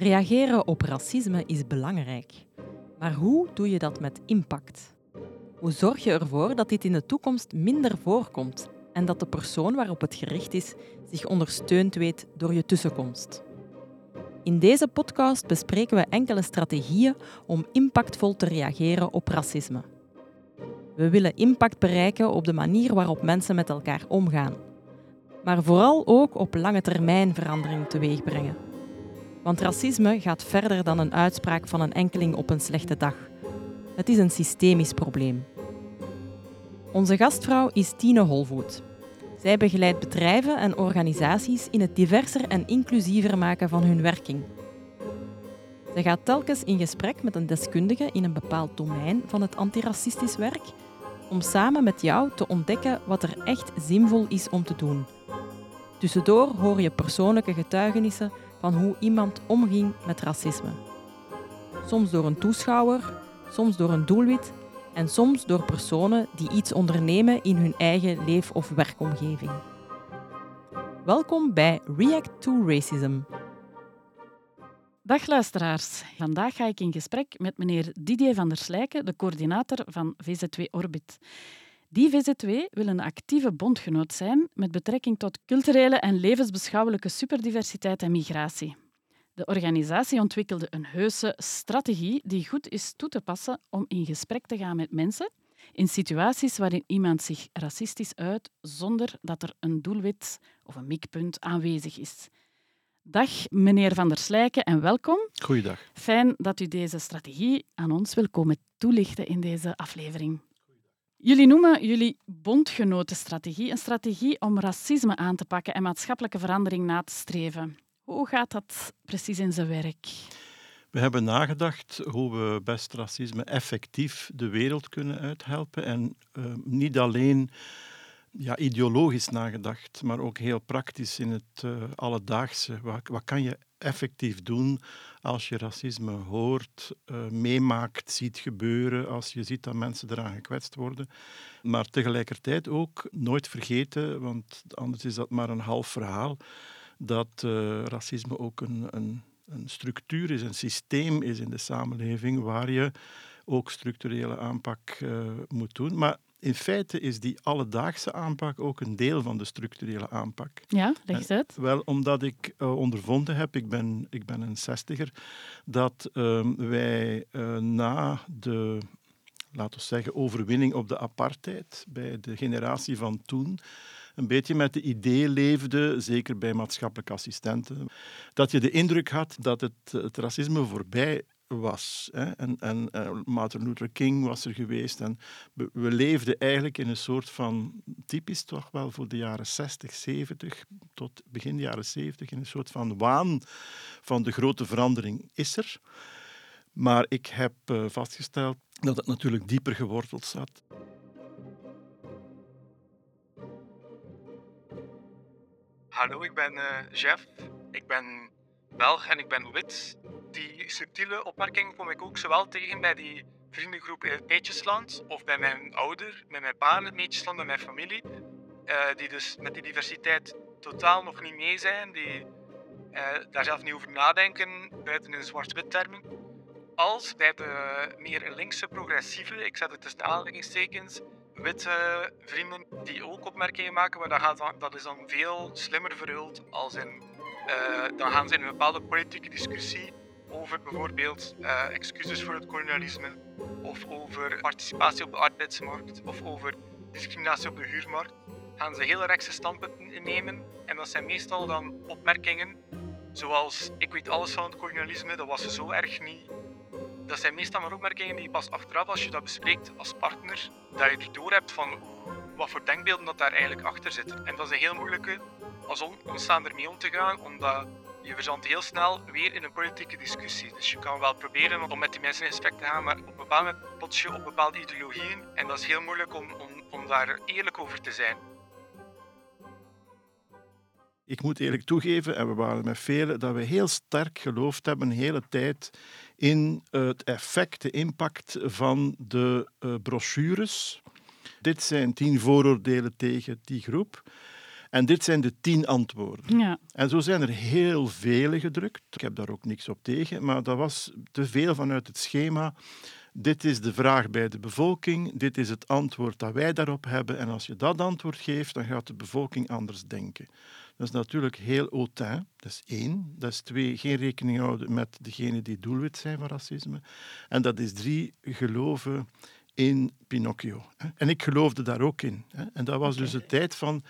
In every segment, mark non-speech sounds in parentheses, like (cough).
Reageren op racisme is belangrijk. Maar hoe doe je dat met impact? Hoe zorg je ervoor dat dit in de toekomst minder voorkomt en dat de persoon waarop het gericht is zich ondersteund weet door je tussenkomst? In deze podcast bespreken we enkele strategieën om impactvol te reageren op racisme. We willen impact bereiken op de manier waarop mensen met elkaar omgaan, maar vooral ook op lange termijn verandering teweeg brengen. Want racisme gaat verder dan een uitspraak van een enkeling op een slechte dag. Het is een systemisch probleem. Onze gastvrouw is Tine Holvoet. Zij begeleidt bedrijven en organisaties in het diverser en inclusiever maken van hun werking. Zij gaat telkens in gesprek met een deskundige in een bepaald domein van het antiracistisch werk om samen met jou te ontdekken wat er echt zinvol is om te doen. Tussendoor hoor je persoonlijke getuigenissen van hoe iemand omging met racisme. Soms door een toeschouwer, soms door een doelwit en soms door personen die iets ondernemen in hun eigen leef- of werkomgeving. Welkom bij React to Racism. Dag luisteraars. Vandaag ga ik in gesprek met meneer Didier van der Slijken, de coördinator van VZ2 Orbit. Die VZ2 wil een actieve bondgenoot zijn met betrekking tot culturele en levensbeschouwelijke superdiversiteit en migratie. De organisatie ontwikkelde een heuse strategie die goed is toe te passen om in gesprek te gaan met mensen in situaties waarin iemand zich racistisch uit zonder dat er een doelwit of een mikpunt aanwezig is. Dag meneer Van der Slijken en welkom. Goeiedag. Fijn dat u deze strategie aan ons wil komen toelichten in deze aflevering. Jullie noemen jullie bondgenotenstrategie een strategie om racisme aan te pakken en maatschappelijke verandering na te streven. Hoe gaat dat precies in zijn werk? We hebben nagedacht hoe we best racisme effectief de wereld kunnen uithelpen en uh, niet alleen ja, ideologisch nagedacht, maar ook heel praktisch in het uh, alledaagse. Wat, wat, kan je effectief doen als je racisme hoort, uh, meemaakt, ziet gebeuren, als je ziet dat mensen eraan gekwetst worden. Maar tegelijkertijd ook nooit vergeten, want anders is dat maar een half verhaal, dat uh, racisme ook een, een, een structuur is, een systeem is in de samenleving waar je ook structurele aanpak moet doen. Maar in feite is die alledaagse aanpak ook een deel van de structurele aanpak. Ja, leg uit. Wel, omdat ik uh, ondervonden heb, ik ben, ik ben een zestiger, dat uh, wij uh, na de, laten we zeggen, overwinning op de apartheid bij de generatie van toen, een beetje met de idee leefde, zeker bij maatschappelijke assistenten, dat je de indruk had dat het, het racisme voorbij was. Hè. En, en uh, Martin Luther King was er geweest. En we, leefden eigenlijk in een soort van, typisch toch wel voor de jaren 60, 70, tot begin jaren 70, in een soort van waan van de grote verandering is er. Maar ik heb uh, vastgesteld dat het natuurlijk dieper geworteld zat. Hallo, ik ben uh, Jeff. Ik ben Belg en ik ben wit die subtiele opmerking kom ik ook zowel tegen bij die vriendengroep in het Meetjesland of bij mijn ouder, met mijn pa in het Meetjesland, bij mijn familie. Uh, die dus met die diversiteit totaal nog niet mee zijn, die uh, daar zelf niet over nadenken, buiten in zwart-wit termen. Als bij de meer linkse progressieve, ik zet het tussen aanhalingstekens, witte vrienden die ook opmerkingen maken, maar dat, gaat, dat is dan veel slimmer verhuld als in, uh, dan gaan ze in een bepaalde politieke discussie over bijvoorbeeld uh, excuses voor het kolonialisme, of over participatie op de arbeidsmarkt, of over discriminatie op de huurmarkt, gaan ze hele rechtse standpunten innemen. En dat zijn meestal dan opmerkingen zoals ik weet alles van het kolonialisme, dat was zo erg niet. Dat zijn meestal maar opmerkingen die pas achteraf, als je dat bespreekt als partner, dat je die door hebt van wat voor denkbeelden dat daar eigenlijk achter zitten. En dat is een heel moeilijke als ontstaan ermee om te gaan, omdat je verzandt heel snel weer in een politieke discussie. Dus je kan wel proberen om met die mensen in gesprek te gaan, maar op een bepaald op bepaalde ideologieën. En dat is heel moeilijk om, om, om daar eerlijk over te zijn. Ik moet eerlijk toegeven, en we waren met velen, dat we heel sterk geloofd hebben de hele tijd in het effect, de impact van de uh, brochures. Dit zijn tien vooroordelen tegen die groep. En dit zijn de tien antwoorden. Ja. En zo zijn er heel vele gedrukt. Ik heb daar ook niks op tegen, maar dat was te veel vanuit het schema. Dit is de vraag bij de bevolking, dit is het antwoord dat wij daarop hebben. En als je dat antwoord geeft, dan gaat de bevolking anders denken. Dat is natuurlijk heel hautain, dat is één. Dat is twee, geen rekening houden met degenen die doelwit zijn van racisme. En dat is drie, geloven in Pinocchio. En ik geloofde daar ook in. En dat was dus de tijd van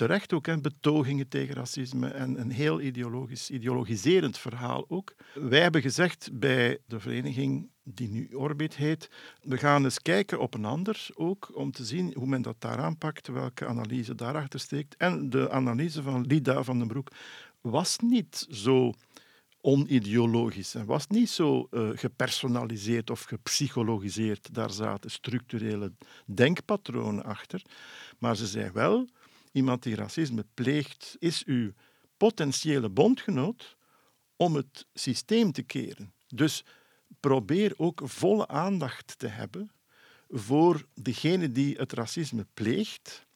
terecht ook hè, betogingen tegen racisme en een heel ideologisch, ideologiserend verhaal ook. Wij hebben gezegd bij de vereniging die nu Orbit heet, we gaan eens kijken op een ander ook, om te zien hoe men dat daar aanpakt, welke analyse daarachter steekt. En de analyse van Lida van den Broek was niet zo onideologisch en was niet zo uh, gepersonaliseerd of gepsychologiseerd. Daar zaten structurele denkpatronen achter. Maar ze zei wel, iemand die racisme pleegt, is uw potentiële bondgenoot om het systeem te keren. Dus probeer ook volle aandacht te hebben voor degene die het racisme pleegt.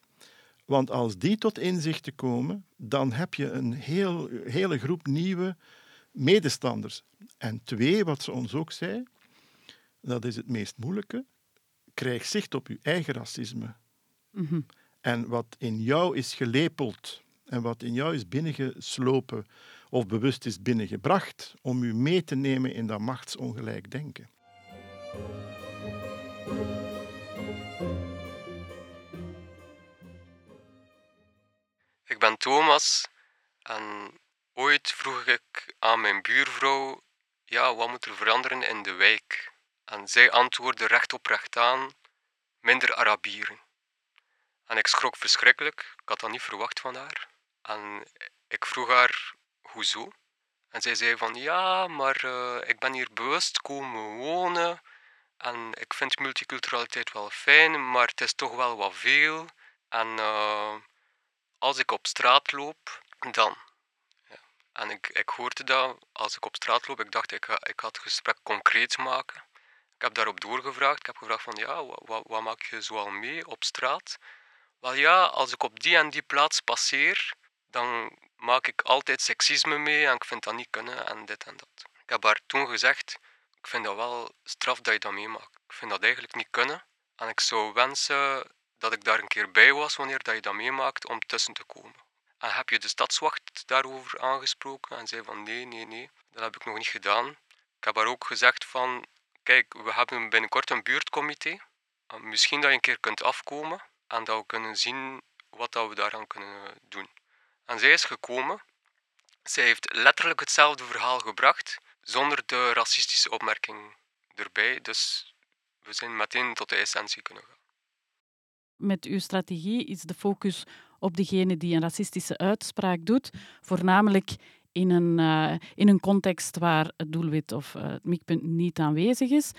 Want als die tot inzichten komen, dan heb je een heel, hele groep nieuwe medestanders. En twee, wat ze ons ook zei, dat is het meest moeilijke, krijg zicht op je eigen racisme. Mhm. En wat in jou is gelepeld en wat in jou is binnengeslopen of bewust is binnengebracht, om u mee te nemen in dat machtsongelijk denken. Ik ben Thomas en ooit vroeg ik aan mijn buurvrouw: ja, wat moet er veranderen in de wijk? En zij antwoordde recht op recht aan: minder Arabieren. En ik schrok verschrikkelijk. Ik had dat niet verwacht van haar. En ik vroeg haar, hoezo? En zij zei van, ja, maar uh, ik ben hier bewust komen wonen. En ik vind multiculturaliteit wel fijn, maar het is toch wel wat veel. En uh, als ik op straat loop, dan. Ja. En ik, ik hoorde dat, als ik op straat loop, ik dacht, ik ik ga het gesprek concreet maken. Ik heb daarop doorgevraagd. Ik heb gevraagd van, ja, wat, wat maak je zoal mee op straat? Wel ja, als ik op die en die plaats passeer, dan maak ik altijd seksisme mee en ik vind dat niet kunnen en dit en dat. Ik heb haar toen gezegd, ik vind dat wel straf dat je dat meemaakt. Ik vind dat eigenlijk niet kunnen en ik zou wensen dat ik daar een keer bij was wanneer dat je dat meemaakt om tussen te komen. En heb je de stadswacht daarover aangesproken en zei van nee, nee, nee, dat heb ik nog niet gedaan. Ik heb haar ook gezegd van, kijk, we hebben binnenkort een buurtcomité. Misschien dat je een keer kunt afkomen en dat we kunnen zien wat dat we daaraan kunnen doen. En zij is gekomen. Zij heeft letterlijk hetzelfde verhaal gebracht, zonder de racistische opmerking erbij. Dus we zijn meteen tot de essentie kunnen gaan. Met uw strategie is de focus op degene die een racistische uitspraak doet, voornamelijk in een, uh, in een context waar het doelwit of uh, het mikpunt niet aanwezig is.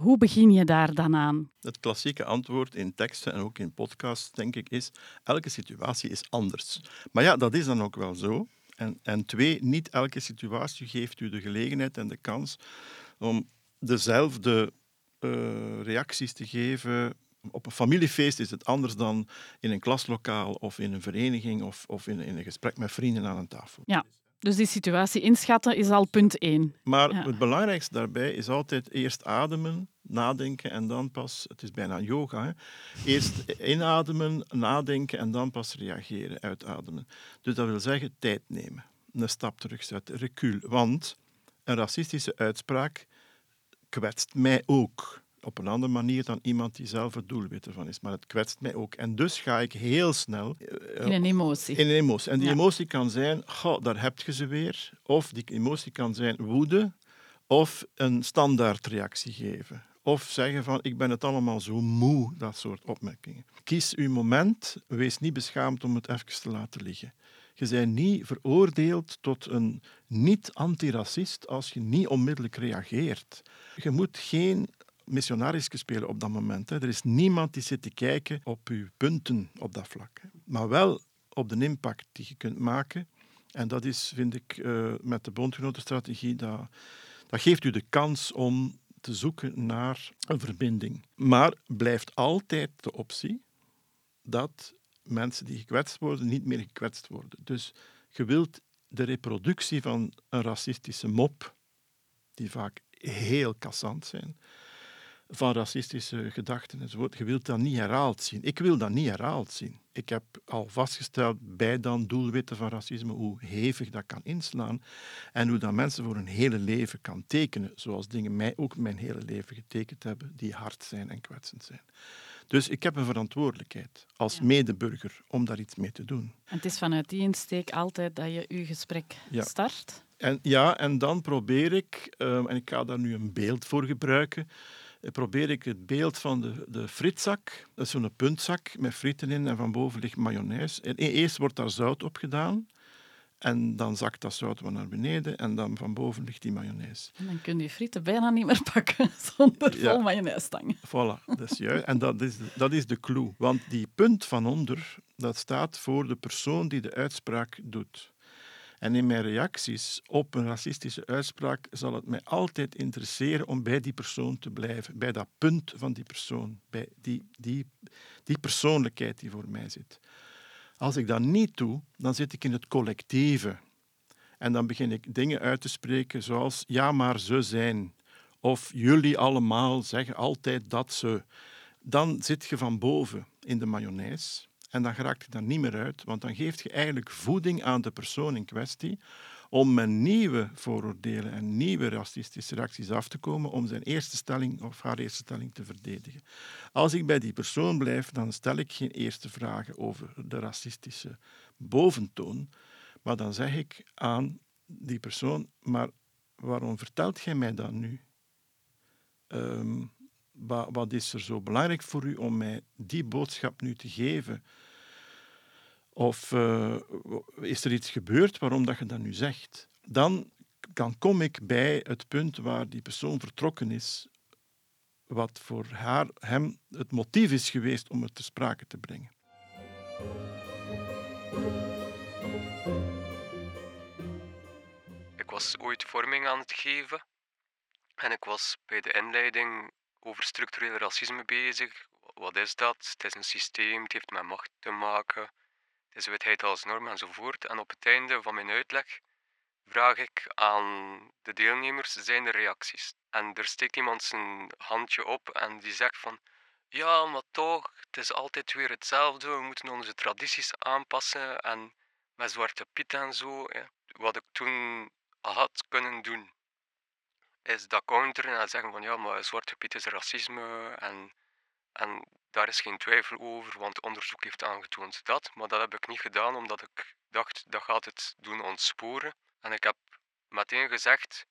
Hoe begin je daar dan aan? Het klassieke antwoord in teksten en ook in podcasts, denk ik, is elke situatie is anders. Maar ja, dat is dan ook wel zo. En, en twee, niet elke situatie geeft u de gelegenheid en de kans om dezelfde uh, reacties te geven. Op een familiefeest is het anders dan in een klaslokaal of in een vereniging of, of in, in een gesprek met vrienden aan een tafel. Ja. Dus die situatie inschatten is al punt één. Maar Ja. het belangrijkste daarbij is altijd eerst ademen, nadenken en dan pas, het is bijna yoga, hè? eerst inademen, nadenken en dan pas reageren, uitademen. Dus dat wil zeggen tijd nemen, een stap terugzetten, recul. Want een racistische uitspraak kwetst mij ook. Op een andere manier dan iemand die zelf het doelwit ervan is. Maar het kwetst mij ook. En dus ga ik heel snel eh, In een emotie. in een emotie. En die Ja. emotie kan zijn, goh, daar heb je ze weer. Of die emotie kan zijn woede. Of een standaardreactie geven. Of zeggen van, ik ben het allemaal zo moe, dat soort opmerkingen. Kies uw moment. Wees niet beschaamd om het even te laten liggen. Je bent niet veroordeeld tot een niet-antiracist als je niet onmiddellijk reageert. Je moet geen missionaris spelen op dat moment. Er is niemand die zit te kijken op uw punten op dat vlak. Maar wel op de impact die je kunt maken. En dat is, vind ik, eh, met de bondgenotenstrategie, dat, dat geeft u de kans om te zoeken naar een verbinding. Maar blijft altijd de optie dat mensen die gekwetst worden niet meer gekwetst worden. Dus je wilt de reproductie van een racistische mop, die vaak heel kassant zijn, van racistische gedachten enzovoort. Je wilt dat niet herhaald zien. Ik wil dat niet herhaald zien. Ik heb al vastgesteld bij dan doelwitten van racisme hoe hevig dat kan inslaan en hoe dat mensen voor hun hele leven kan tekenen, zoals dingen mij ook mijn hele leven getekend hebben, die hard zijn en kwetsend zijn. Dus ik heb een verantwoordelijkheid als Ja. medeburger om daar iets mee te doen. En het is vanuit die insteek altijd dat je je gesprek Ja. start. En, ja, en dan probeer ik, ehm, en ik ga daar nu een beeld voor gebruiken, probeer ik het beeld van de, de frietzak, dat is zo'n puntzak met frieten in en van boven ligt mayonaise. En e- eerst wordt daar zout op gedaan en dan zakt dat zout wat naar beneden en dan van boven ligt die mayonaise. En dan kun je frieten bijna niet meer pakken (laughs) zonder vol mayonaise stangen. Voilà, dat is juist. En dat is, de, dat is de clue. Want die punt van onder, dat staat voor de persoon die de uitspraak doet. En in mijn reacties op een racistische uitspraak zal het mij altijd interesseren om bij die persoon te blijven, bij dat punt van die persoon, bij die, die, die persoonlijkheid die voor mij zit. Als ik dat niet doe, dan zit ik in het collectieve. En dan begin ik dingen uit te spreken zoals ja, maar ze zijn. Of jullie allemaal zeggen altijd dat ze. Dan zit je van boven in de mayonaise en dan raakt je daar niet meer uit, want dan geeft je eigenlijk voeding aan de persoon in kwestie om met nieuwe vooroordelen en nieuwe racistische reacties af te komen om zijn eerste stelling of haar eerste stelling te verdedigen. Als ik bij die persoon blijf, dan stel ik geen eerste vragen over de racistische boventoon, maar dan zeg ik aan die persoon, maar waarom vertelt jij mij dat nu? Ehm, wat, is er zo belangrijk voor u om mij die boodschap nu te geven? Of eh, is er iets gebeurd waarom dat je dat nu zegt? Dan, dan kom ik bij het punt waar die persoon vertrokken is, wat voor haar, hem het motief is geweest om het ter sprake te brengen. Ik was ooit vorming aan het geven en ik was bij de inleiding over structureel racisme bezig. Wat is dat? Het is een systeem, het heeft met macht te maken, het is witheid als norm enzovoort. En op het einde van mijn uitleg vraag ik aan de deelnemers, zijn er reacties? En er steekt iemand zijn handje op en die zegt van, ja, maar toch, het is altijd weer hetzelfde, we moeten onze tradities aanpassen en met Zwarte Piet en zo. ja. Wat ik toen had kunnen doen, is dat counteren en zeggen van ja, maar Zwarte Piet is racisme en, en daar is geen twijfel over, want onderzoek heeft aangetoond dat. Maar dat heb ik niet gedaan, omdat ik dacht, dat gaat het doen ontsporen. En ik heb meteen gezegd,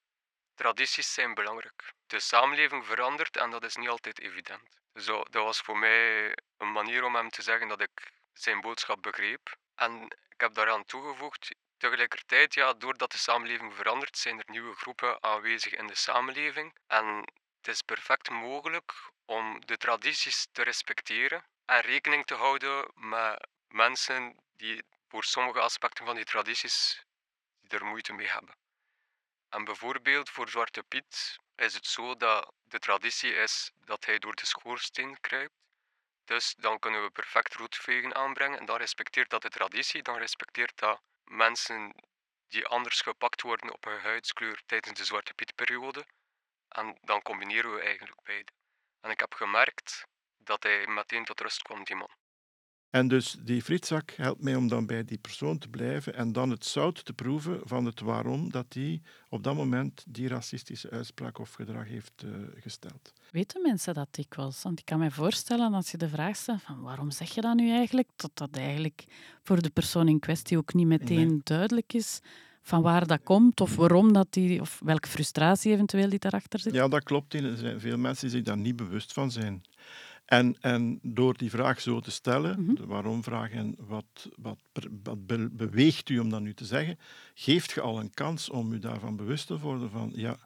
tradities zijn belangrijk. De samenleving verandert en dat is niet altijd evident. Zo, dat was voor mij een manier om hem te zeggen dat ik zijn boodschap begreep. En ik heb daaraan toegevoegd, tegelijkertijd, ja, doordat de samenleving verandert, zijn er nieuwe groepen aanwezig in de samenleving. En het is perfect mogelijk om de tradities te respecteren en rekening te houden met mensen die voor sommige aspecten van die tradities er moeite mee hebben. En bijvoorbeeld voor Zwarte Piet is het zo dat de traditie is dat hij door de schoorsteen kruipt. Dus dan kunnen we perfect roetvegen aanbrengen en dan respecteert dat de traditie, dan respecteert dat mensen die anders gepakt worden op hun huidskleur tijdens de Zwarte Piet-periode. En dan combineren we eigenlijk beide. En ik heb gemerkt dat hij meteen tot rust kwam, die man. En dus die frietzak helpt mij om dan bij die persoon te blijven en dan het zout te proeven van het waarom dat die op dat moment die racistische uitspraak of gedrag heeft eh, gesteld. Weten mensen dat dikwijls? Want ik kan me voorstellen als je de vraag stelt van waarom zeg je dat nu eigenlijk, dat dat eigenlijk voor de persoon in kwestie ook niet meteen Nee. duidelijk is van waar dat komt of waarom dat die, of welke frustratie eventueel die daarachter zit. Ja, dat klopt. Er zijn veel mensen die zich daar niet bewust van zijn. En, en door die vraag zo te stellen, Mhm. de waarom-vraag en wat, wat, wat be- beweegt u om dat nu te zeggen, geeft je al een kans om u daarvan bewust te worden van, ja,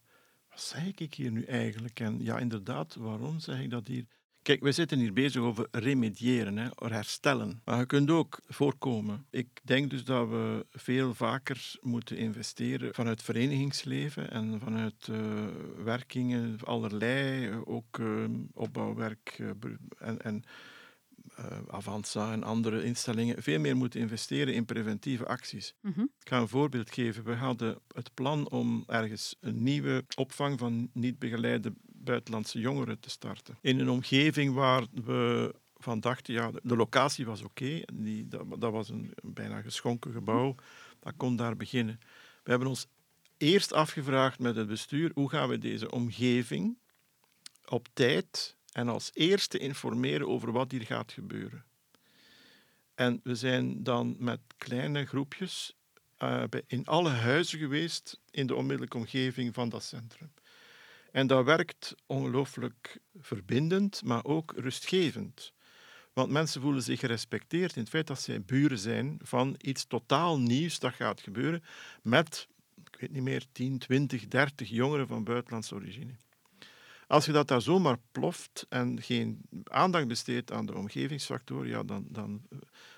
wat zeg ik hier nu eigenlijk? En ja, inderdaad, waarom zeg ik dat hier? Kijk, we zitten hier bezig over remediëren, hè, over herstellen. Maar je kunt ook voorkomen. Ik denk dus dat we veel vaker moeten investeren vanuit verenigingsleven en vanuit eh, werkingen allerlei, eh, ook eh, opbouwwerk en, en Avanza en andere instellingen veel meer moeten investeren in preventieve acties. Mhm. Ik ga een voorbeeld geven. We hadden het plan om ergens een nieuwe opvang van niet begeleide buitenlandse jongeren te starten. In een omgeving waar we van dachten, ja, de locatie was oké. dat, dat was een, bijna geschonken gebouw. Dat kon daar beginnen. We hebben ons eerst afgevraagd met het bestuur hoe gaan we deze omgeving op tijd en als eerste informeren over wat hier gaat gebeuren. En we zijn dan met kleine groepjes uh, in alle huizen geweest in de onmiddellijke omgeving van dat centrum. En dat werkt ongelooflijk verbindend, maar ook rustgevend. Want mensen voelen zich gerespecteerd in het feit dat zij buren zijn van iets totaal nieuws dat gaat gebeuren met, ik weet niet meer, 10, 20, 30 jongeren van buitenlandse origine. Als je dat daar zomaar ploft en geen aandacht besteedt aan de omgevingsfactoren, ja, dan, dan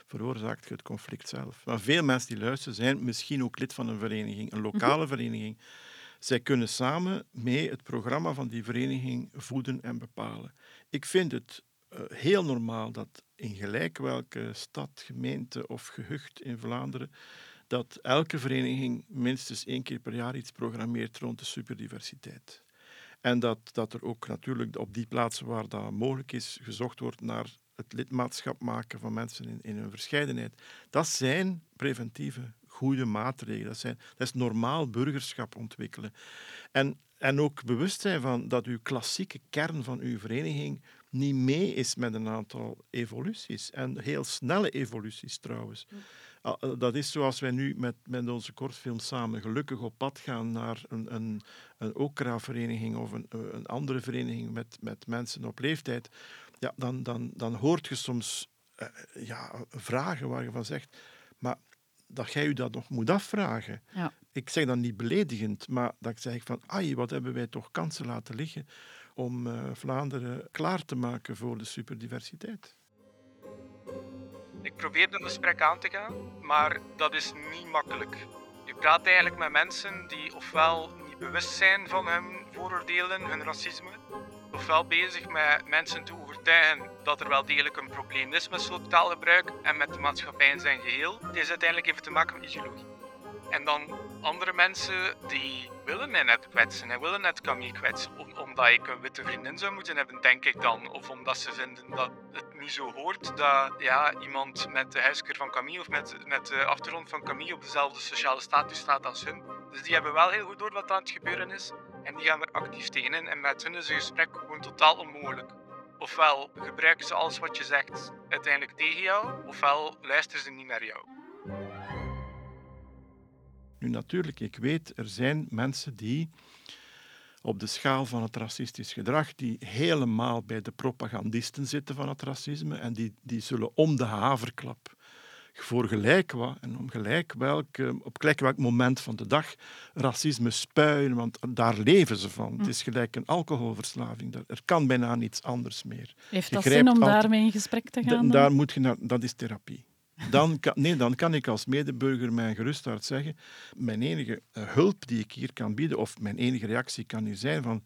veroorzaakt je het conflict zelf. Maar veel mensen die luisteren zijn misschien ook lid van een vereniging, een lokale mhm. vereniging. Zij kunnen samen mee het programma van die vereniging voeden en bepalen. Ik vind het uh, heel normaal dat in gelijk welke stad, gemeente of gehucht in Vlaanderen dat elke vereniging minstens één keer per jaar iets programmeert rond de superdiversiteit. En dat, dat er ook natuurlijk op die plaatsen waar dat mogelijk is, gezocht wordt naar het lidmaatschap maken van mensen in, in hun verscheidenheid. Dat zijn preventieve goede maatregelen. Dat, zijn, dat is normaal burgerschap ontwikkelen. En, en ook bewust zijn van dat uw klassieke kern van uw vereniging niet mee is met een aantal evoluties. En heel snelle evoluties trouwens. Ah, eh, dat is zoals wij nu met, met onze kortfilm samen gelukkig op pad gaan naar een, een, een OKRA-vereniging of een, een andere vereniging met, met mensen op leeftijd. Ja, dan, dan, dan hoort je soms uh, ja, vragen waar je van zegt, dat jij u dat nog moet afvragen. Ja. Ik zeg dan niet beledigend, maar dat ik zeg van, ai, wat hebben wij toch kansen laten liggen om uh, Vlaanderen klaar te maken voor de superdiversiteit. Ik probeerde een gesprek aan te gaan, maar dat is niet makkelijk. Je praat eigenlijk met mensen die ofwel niet bewust zijn van hun vooroordelen, hun racisme, ofwel bezig met mensen te overtuigen dat er wel degelijk een probleem is met taalgebruik en met de maatschappij in zijn geheel. Het is uiteindelijk even te maken met ideologie. En dan andere mensen die willen mij net kwetsen en willen net Camille kwetsen. omdat ik een witte vriendin zou moeten hebben, denk ik dan. Of omdat ze vinden dat het niet zo hoort dat ja, iemand met de huiskeur van Camille of met, met de achtergrond van Camille op dezelfde sociale status staat als hun. Dus die hebben wel heel goed door wat aan het gebeuren is. En die gaan er actief tegen in. En met hun is een gesprek gewoon totaal onmogelijk. Ofwel gebruiken ze alles wat je zegt uiteindelijk tegen jou, ofwel luisteren ze niet naar jou. Nu natuurlijk, ik weet, er zijn mensen die op de schaal van het racistisch gedrag, die helemaal bij de propagandisten zitten van het racisme en die, die zullen om de haverklap voor gelijk wat en om gelijk welk, op gelijk welk moment van de dag racisme spuien, want daar leven ze van. Het is gelijk een alcoholverslaving. Er kan bijna niets anders meer. Heeft dat zin om daarmee in gesprek te gaan? Daar moet je naar, dat is therapie. Dan kan, nee, dan kan ik als medeburger mijn gerusthart zeggen, mijn enige eh, hulp die ik hier kan bieden, of mijn enige reactie kan nu zijn van,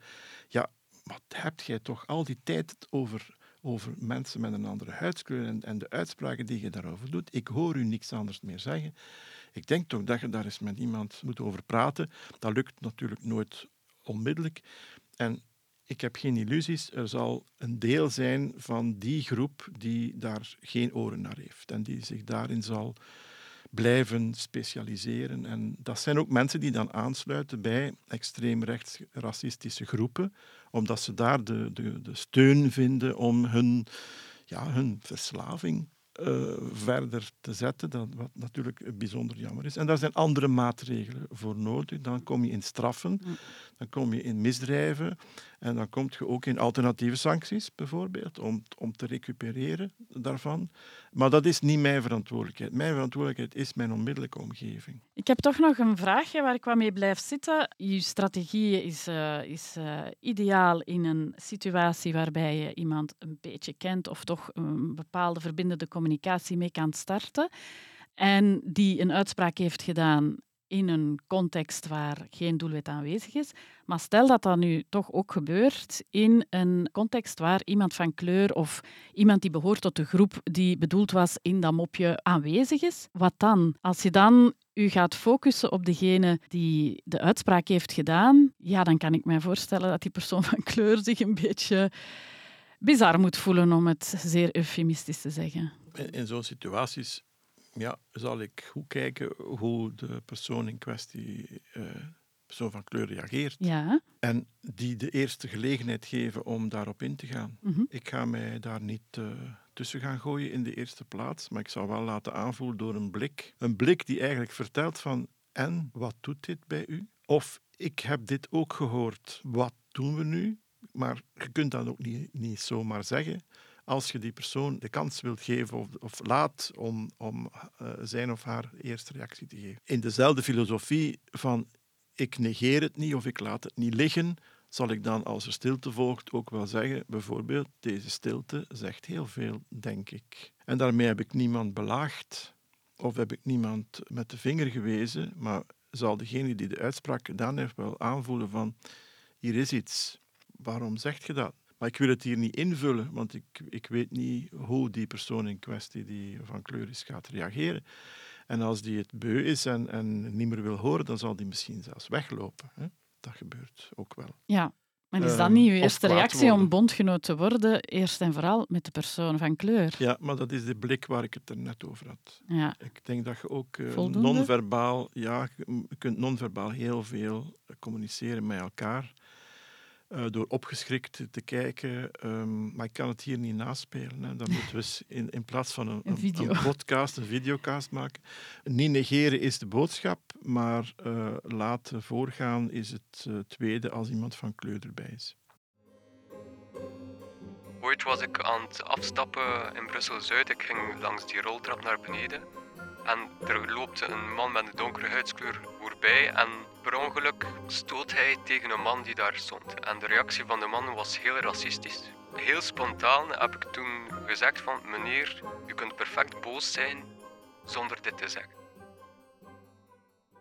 ja, wat heb jij toch al die tijd over, over mensen met een andere huidskleur en, en de uitspraken die je daarover doet. Ik hoor u niks anders meer zeggen. Ik denk toch dat je daar eens met iemand moet over praten. Dat lukt natuurlijk nooit onmiddellijk. En ik heb geen illusies. Er zal een deel zijn van die groep die daar geen oren naar heeft en die zich daarin zal blijven specialiseren. En dat zijn ook mensen die dan aansluiten bij extreemrechts racistische groepen, omdat ze daar de, de, de steun vinden om hun, ja, hun verslaving uh, verder te zetten, dat, wat natuurlijk bijzonder jammer is. En daar zijn andere maatregelen voor nodig. Dan kom je in straffen, dan kom je in misdrijven en dan kom je ook in alternatieve sancties, bijvoorbeeld, om, om te recupereren daarvan. Maar dat is niet mijn verantwoordelijkheid. Mijn verantwoordelijkheid is mijn onmiddellijke omgeving. Ik heb toch nog een vraagje waar ik wat mee blijf zitten. Je strategie is, uh, is uh, ideaal in een situatie waarbij je iemand een beetje kent of toch een bepaalde verbindende communicatie mee kan starten. En die een uitspraak heeft gedaan in een context waar geen doelwit aanwezig is. Maar stel dat dat nu toch ook gebeurt in een context waar iemand van kleur of iemand die behoort tot de groep die bedoeld was in dat mopje aanwezig is. Wat dan? Als je dan u gaat focussen op degene die de uitspraak heeft gedaan, ja, dan kan ik mij voorstellen dat die persoon van kleur zich een beetje bizar moet voelen, om het zeer eufemistisch te zeggen. In, in zo'n situaties ja, zal ik goed kijken hoe de persoon in kwestie, uh, persoon van kleur, reageert. Ja. En die de eerste gelegenheid geven om daarop in te gaan. Mhm. Ik ga mij daar niet uh, tussen gaan gooien in de eerste plaats, maar ik zal wel laten aanvoelen door een blik. Een blik die eigenlijk vertelt van, en wat doet dit bij u? Of ik heb dit ook gehoord, wat doen we nu? Maar je kunt dat ook niet, niet zomaar zeggen als je die persoon de kans wilt geven of, of laat om, om uh, zijn of haar eerste reactie te geven. In dezelfde filosofie van ik negeer het niet of ik laat het niet liggen, zal ik dan als er stilte volgt ook wel zeggen, bijvoorbeeld, deze stilte zegt heel veel, denk ik. En daarmee heb ik niemand belaagd of heb ik niemand met de vinger gewezen, maar zal degene die de uitspraak gedaan heeft wel aanvoelen van, hier is iets. Waarom zegt je dat? Maar ik wil het hier niet invullen, want ik, ik weet niet hoe die persoon in kwestie die van kleur is gaat reageren. En als die het beu is en, en niet meer wil horen, dan zal die misschien zelfs weglopen. Hè? Dat gebeurt ook wel. Ja, maar is dat Ehm, niet uw eerste reactie om bondgenoot te worden, eerst en vooral met de persoon van kleur? Ja, maar dat is de blik waar ik het er net over had. Ja. Ik denk dat je ook eh, non-verbaal, ja, je kunt non-verbaal heel veel communiceren met elkaar. Eh, door opgeschrikt te kijken. ehm, maar ik kan het hier niet naspelen. Hè. Dan moeten we eens in, in plaats van een, Een video. een podcast, een videocast maken. Niet negeren is de boodschap, maar eh, laten voorgaan is het eh, tweede als iemand van kleur erbij is. Ooit was ik aan het afstappen in Brussel-Zuid. Ik ging langs die roltrap naar beneden. En er loopt een man met een donkere huidskleur voorbij. En per ongeluk stoot hij tegen een man die daar stond. En de reactie van de man was heel racistisch. Heel spontaan heb ik toen gezegd van... Meneer, u kunt perfect boos zijn zonder dit te zeggen.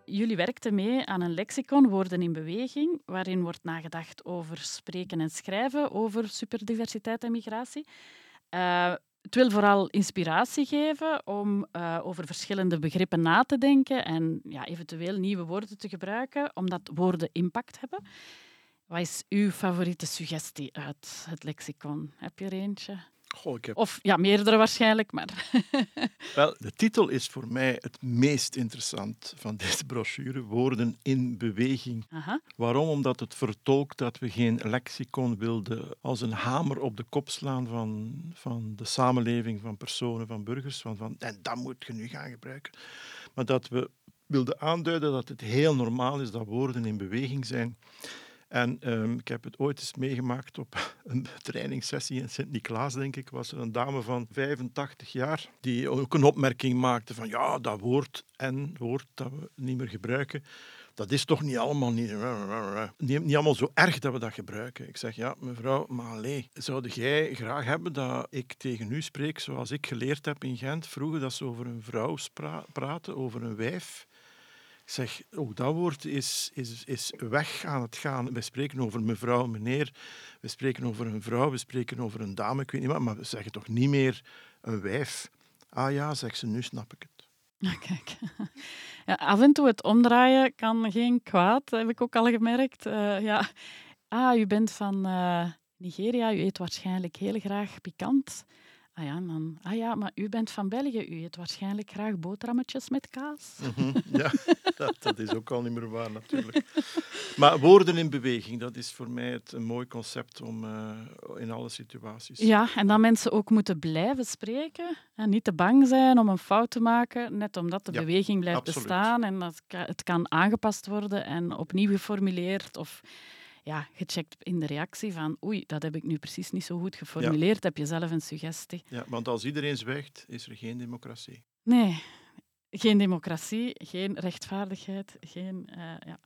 Jullie werkten mee aan een lexicon Woorden in Beweging, waarin wordt nagedacht over spreken en schrijven, over superdiversiteit en migratie. Eh, het wil vooral inspiratie geven om eh, over verschillende begrippen na te denken en ja, eventueel nieuwe woorden te gebruiken, omdat woorden impact hebben. Wat is uw favoriete suggestie uit het lexicon? Heb je er eentje? Goh, ik heb Of ja, meerdere waarschijnlijk, maar... (laughs) Wel, de titel is voor mij het meest interessant van deze brochure, Woorden in beweging. Aha. Waarom? Omdat het vertolkt dat we geen lexicon wilden als een hamer op de kop slaan van, van de samenleving, van personen, van burgers. Van, van, en dat moet je nu gaan gebruiken. Maar dat we wilden aanduiden dat het heel normaal is dat woorden in beweging zijn. En ehm, ik heb het ooit eens meegemaakt op (laughs) een trainingssessie in Sint-Niklaas, denk ik. Was er een dame van 85 jaar die ook een opmerking maakte van ja, dat woord en woord dat we niet meer gebruiken, dat is toch niet allemaal niet, niet, allemaal zo erg dat we dat gebruiken. Ik zeg ja, mevrouw, maar allee, zou jij graag hebben dat ik tegen u spreek zoals ik geleerd heb in Gent vroeger, dat ze over een vrouw praten, over een wijf? Zeg, ook dat woord is, is, is weg aan het gaan. We spreken over mevrouw, meneer. We spreken over een vrouw, we spreken over een dame, ik weet niet wat. Maar we zeggen toch niet meer een wijf. Ah ja, zegt ze, nu snap ik het. Ja, kijk. (laughs) Ja, af en toe het omdraaien kan geen kwaad, heb ik ook al gemerkt. Eh, ja. Ah, u bent van eh, Nigeria, u eet waarschijnlijk heel graag pikant. Ah ja, dan, ah ja, maar u bent van België, u eet waarschijnlijk graag boterhammetjes met kaas. Ja, (laughs) dat, dat is ook al niet meer waar natuurlijk. Maar woorden in beweging, dat is voor mij het, een mooi concept om eh, in alle situaties. Ja, en dat mensen ook moeten blijven spreken en niet te bang zijn om een fout te maken, net omdat de Ja, beweging blijft absoluut. bestaan en dat het kan aangepast worden en opnieuw geformuleerd of ja, gecheckt in de reactie van oei, dat heb ik nu precies niet zo goed geformuleerd, heb je zelf een suggestie. Ja, want als iedereen zwijgt, is er geen democratie. Nee, geen democratie, geen rechtvaardigheid, geen... eh, ja.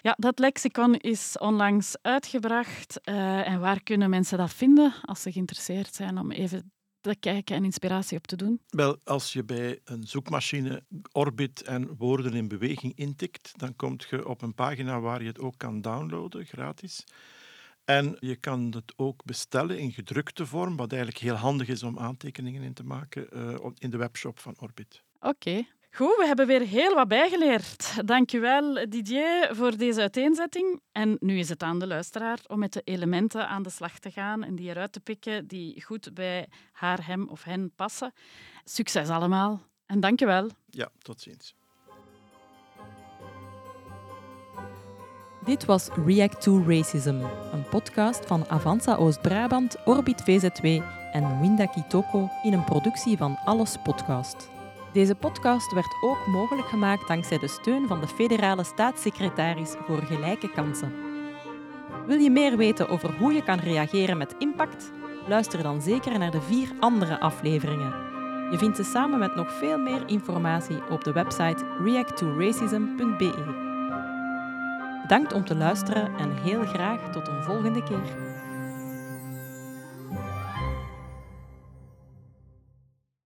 ja, dat lexicon is onlangs uitgebracht. eh, en waar kunnen mensen dat vinden als ze geïnteresseerd zijn om even te kijken en inspiratie op te doen? Wel, als je bij een zoekmachine Orbit en woorden in beweging intikt, dan kom je op een pagina waar je het ook kan downloaden, gratis. En je kan het ook bestellen in gedrukte vorm, wat eigenlijk heel handig is om aantekeningen in te maken uh, in de webshop van Orbit. Oké. Goed, we hebben weer heel wat bijgeleerd. Dankjewel Didier voor deze uiteenzetting. En nu is het aan de luisteraar om met de elementen aan de slag te gaan en die eruit te pikken die goed bij haar, hem of hen passen. Succes allemaal en dankjewel. Ja, tot ziens. Dit was React to Racism, een podcast van Avanza Oost-Brabant, Orbit VZW en Winda Kitoko in een productie van Alles Podcast. Deze podcast werd ook mogelijk gemaakt dankzij de steun van de federale staatssecretaris voor gelijke kansen. Wil je meer weten over hoe je kan reageren met impact? Luister dan zeker naar de vier andere afleveringen. Je vindt ze samen met nog veel meer informatie op de website reacttoracism.be. Bedankt om te luisteren en heel graag tot een volgende keer.